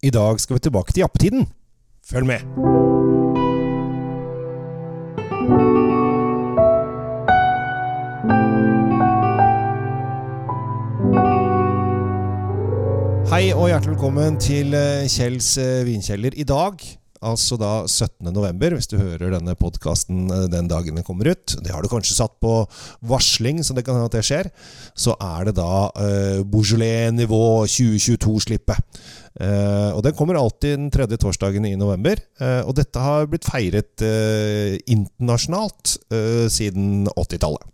I dag skal vi tilbake til jappetiden. Følg med! Hei og hjertelig velkommen til eh, Kjells eh, vinkjeller. I dag, altså da 17. november, hvis du hører denne podkasten den dagen den kommer ut Det har du kanskje satt på varsling, så det kan hende at det skjer. Så er det da eh, Beaujolais nivå 2022-slippet. Uh, og Den kommer alltid den tredje torsdagen i november. Uh, og dette har blitt feiret uh, internasjonalt siden 80-tallet.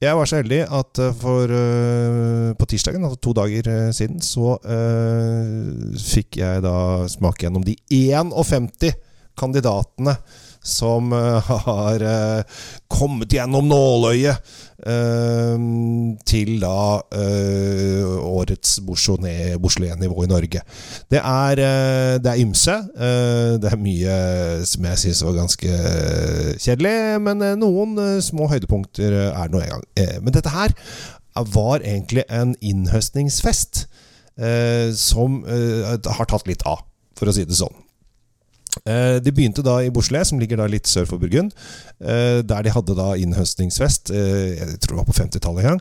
Jeg var så heldig at for på tirsdagen, altså to dager siden, så fikk jeg da smake gjennom de 51 kandidatene som har kommet gjennom nåløyet til da årets Beaujolais-nivå i Norge. Det er, det er ymse. det er mye som jeg syns var ganske kjedelig, men noen små høydepunkter er det nå en gang. men dette her var egentlig en innhøstningsfest som har tatt litt av, for å si det sånn. De begynte da i Beaujolais, som ligger da litt sør for Burgund. Der de hadde da innhøstningsfest, jeg tror det var på 50-tallet en gang.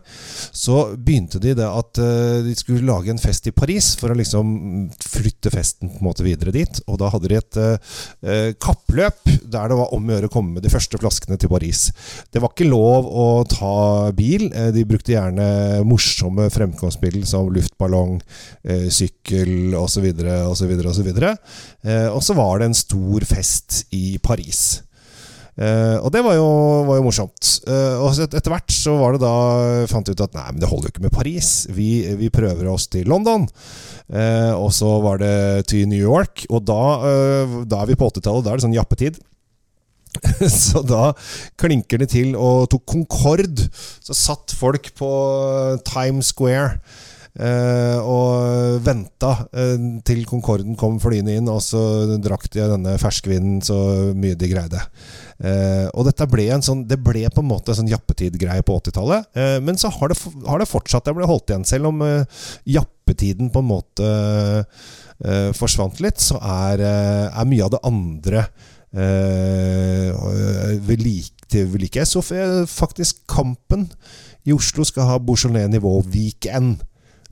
Så begynte de det at de skulle lage en fest i Paris for å liksom flytte festen på en måte videre dit. Og da hadde de et kappløp der det var om å gjøre å komme med de første flaskene til Paris. Det var ikke lov å ta bil. De brukte gjerne morsomme fremkomstmiddel som luftballong, sykkel osv. osv. osv. Og så var det en stor fest i Paris. Uh, og det var jo, var jo morsomt. Uh, og etter hvert så var det da fant ut at nei, men det holder jo ikke med Paris. Vi, vi prøver oss til London. Uh, og så var det til New York. Og da, da er vi på 80-tallet. Da er det sånn jappetid. så da klinker det til og tok Concorde. Så satt folk på Times Square. Uh, og venta uh, til Concorden kom flyende inn, og så drakk de denne ferskvinen så mye de greide. Uh, og dette ble en sånn Det ble på en måte en sånn jappetid-greie på 80-tallet. men så har det, har det, fortsatt. Det ble holdt igjen. Selv om jappetiden på en måte forsvant litt, så er, er, mye av det andre ved like, ved like. Så faktisk Kampen i Oslo skal ha Beaujolais nivå weekend.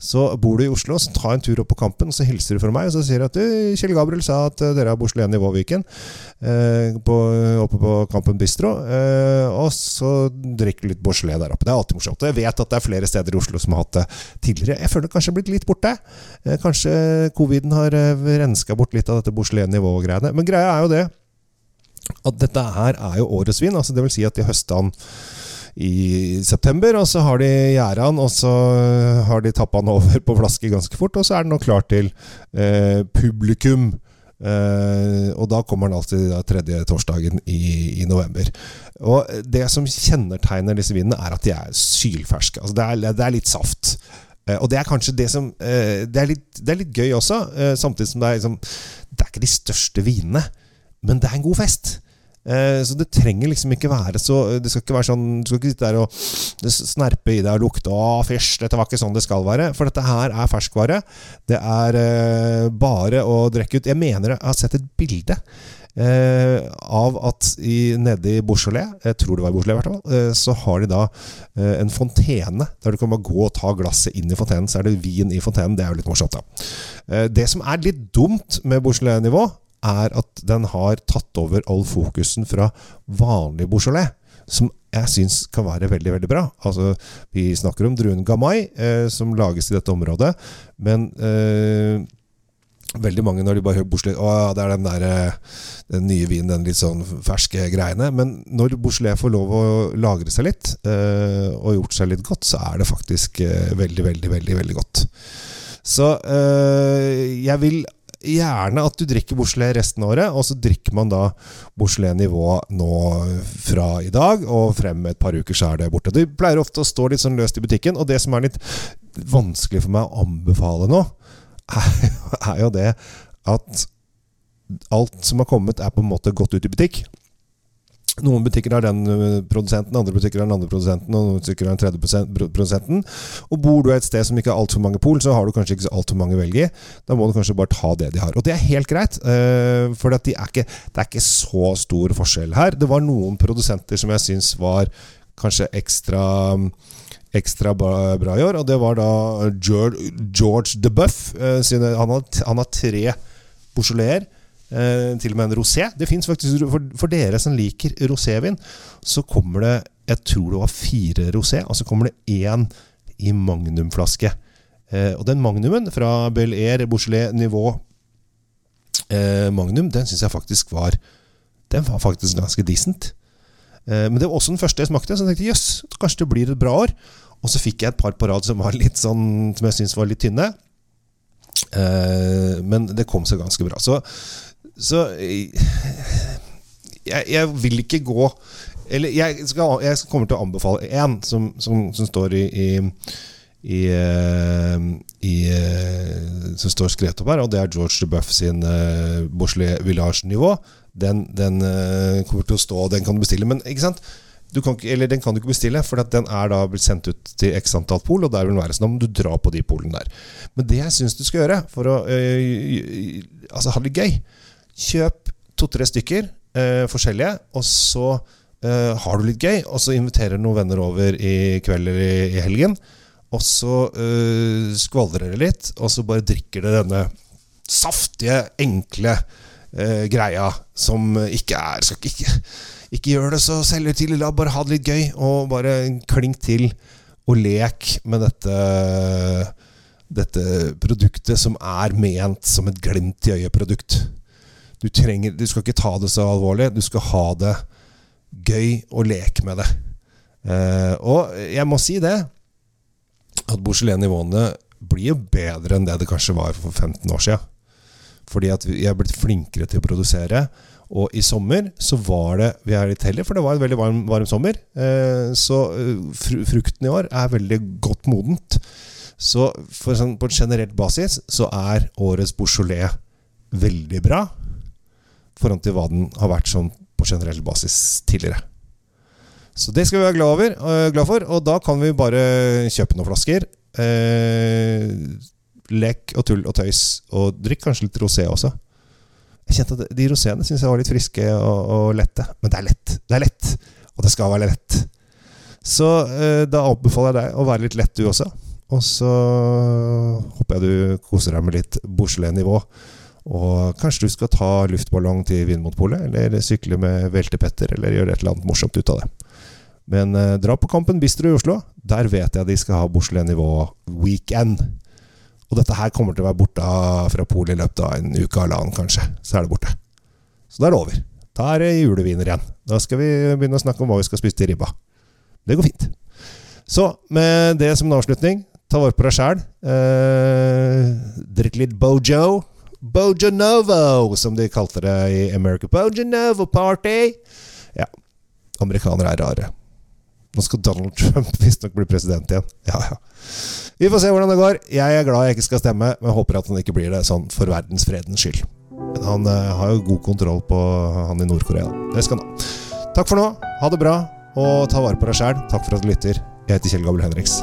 Så bor du i Oslo, så ta en tur opp på Kampen, og så hilser du fra meg. Og så sier du at du, Kjell Gabriel sa at dere har Beaujolais i Viken eh, oppe på Kampen Bistro. Eh, og så drikker du litt Beaujolais der oppe. Det er alltid morsomt. Og jeg vet at det er flere steder i Oslo som har hatt det tidligere. Jeg føler det kanskje har blitt litt borte. Eh, kanskje coviden har renska bort litt av dette Beaujolais nivå-greiene. Men greia er jo det at dette her er jo årets vin. altså vil si at de høsta den i september. Og så har de gjerda den, og så har de tappa den over på flaske ganske fort. Og så er den nå klar til eh, publikum. Eh, og da kommer den alltid da, tredje torsdagen i, i, november. Og det som kjennetegner disse vinene, er at de er sylferske. Altså det, er, det er litt saft. Eh, og det er kanskje det som eh, det er, litt, det, er litt, gøy også, eh, samtidig som det er liksom Det er ikke de største vinene, men det er en god fest. Eh, så det trenger liksom ikke være så Det skal ikke være sånn Du skal ikke sitte der og snerpe i deg og lukte 'Å, fysj, dette var ikke sånn det skal være'. For dette her er ferskvare. Det er eh, bare å drikke ut. Jeg mener jeg har sett et bilde. Eh, av at i, nede i Beaujolais, jeg tror det var i Beaujolais eh, så har de da eh, en fontene der du kan bare gå og ta glasset inn i fontenen. Så er det vin i fontenen. Det er jo litt morsomt, da. Eh, det som er litt dumt med Beaujolais-nivå, er at den har tatt over all fokusen fra vanlig Beaujolais. Som jeg syns kan være veldig veldig bra. Altså, Vi snakker om druen Gamay, eh, som lages i dette området. Men eh, veldig mange når de bare hører Beaujolais Å, det er den der eh, den nye vinen, den litt sånn ferske greiene. Men når Beaujolais får lov å lagre seg litt, eh, og gjort seg litt godt, så er det faktisk eh, veldig, veldig, veldig, veldig godt. Så eh, jeg vil gjerne at du drikker Beaujolais resten av året, og så drikker man da Beaujolais nivå nå fra i dag og frem et par uker, så er det borte. Det pleier ofte å stå litt sånn løst i butikken, og det som er litt vanskelig for meg å anbefale nå, er jo det at alt som har kommet, er på en måte gått ut i butikk. Noen butikker har den eh, produsenten, andre butikker har den andre produsenten, og noen butikker har den tredje produsenten. Og bor du et sted som ikke har altfor mange pol, så har du kanskje ikke så altfor mange å velge i. Da må du kanskje bare ta det de har. Og det er helt greit, eh, for de er ikke, det er ikke så stor forskjell her. Det var noen produsenter som jeg syns var kanskje ekstra Ekstra bra, i år, og det var da George, George DeBuff. Eh, han, har, han har tre Beaujolais. Eh, til og med en rosé. Det fins faktisk for, for dere som liker rosévin, så kommer det Jeg tror det var fire rosé, og så kommer det én i magnumflaske. Eh, og den magnumen fra Bel Air Bouchelet nivå eh, Magnum, den syns jeg faktisk var Den var faktisk ganske decent. Eh, men det var også den første jeg smakte, så jeg tenkte jøss, kanskje det blir et bra år. Og så fikk jeg et par på rad som var litt sånn Som jeg syntes var litt tynne. Eh, men det kom seg ganske bra. Så, så jeg, jeg vil ikke gå Eller jeg, skal, jeg kommer til å anbefale én som, som, som står i, i i, eh, i, eh, som står skrevet opp her, og det er George DeBuff sin uh, Beaujolais Village-nivå. Den, den uh, kommer til å stå, den kan du bestille. Men ikke sant? Kan eller den kan du ikke bestille, for den er da blitt sendt ut til x antall pol, og der vil den være sånn. Da må du dra på de polene der. Men det jeg syns du skal gjøre for å eh, altså ha det gøy Kjøp to-tre stykker eh, forskjellige, og så eh, har du litt gøy, og så inviterer noen venner over i kveld eller i, helgen. Og så eh, skvaldrer det litt, og så bare drikker det denne saftige, enkle øh, greia som ikke er Skal ikke, ikke, gjør det så selvhøytidelig, la bare ha det litt gøy, og bare klink til og lek med dette dette produktet som er ment som et glimt i øyet-produkt. Du, trenger, du skal ikke ta det så alvorlig, du skal ha det gøy og leke med det. Eh, og jeg må si det at Beaujolais-nivåene blir jo bedre enn det det kanskje var for 15 år siden. Fordi at vi er blitt flinkere til å produsere. Og i sommer så var det Vi er litt heldige, for det var en veldig varm, varm sommer. Eh, så eh, frukten i år er veldig godt modent. Så sånn, på en generelt basis så er årets Beaujolais veldig bra. Forhold til hva den har vært som på generell basis tidligere. Så det skal vi være glad, over, øh, glad for, og da kan vi bare kjøpe noen flasker. Eh, lek og tull og tøys, og drikk kanskje litt rosé også. Jeg kjente at De roséene syns jeg var litt friske og, og lette, men det er lett. Det er lett, og det skal være lett. Så eh, da anbefaler jeg deg å være litt lett, du også. Og så håper jeg du koser deg med litt Beaujolais-nivå. Og kanskje du skal ta luftballong til Vinmonpolet, eller sykle med veltepetter, eller gjøre et eller annet morsomt ut av det. Men eh, dra på Kampen Bistro i Oslo. Der vet jeg de skal ha Beaujolais-nivå weekend. Og dette her kommer til å være borte fra polet i løpet av en uke eller annen, kanskje. Så er det borte. Så da er det over. Da er det juleviner igjen. Da skal vi begynne å snakke om hva vi skal spise til ribba. Det går fint. Så med det som en avslutning, ta vare på deg sjæl. Eh, drikk litt Bojo. Bojo Novo, som de kalte det i America. Bojanovo Party! Ja. Amerikanere er rare. Nå skal Donald Trump visstnok bli president igjen. Ja, ja. Vi får se hvordan det går. Jeg er glad jeg ikke skal stemme, men håper at han ikke blir det sånn for verdensfredens skyld. Men han eh, har jo god kontroll på han i Nord-Korea. Det skal han ha. Takk for nå. Ha det bra, og ta vare på deg sjæl. Takk for at du lytter. Jeg heter Kjell Gabel Henriks.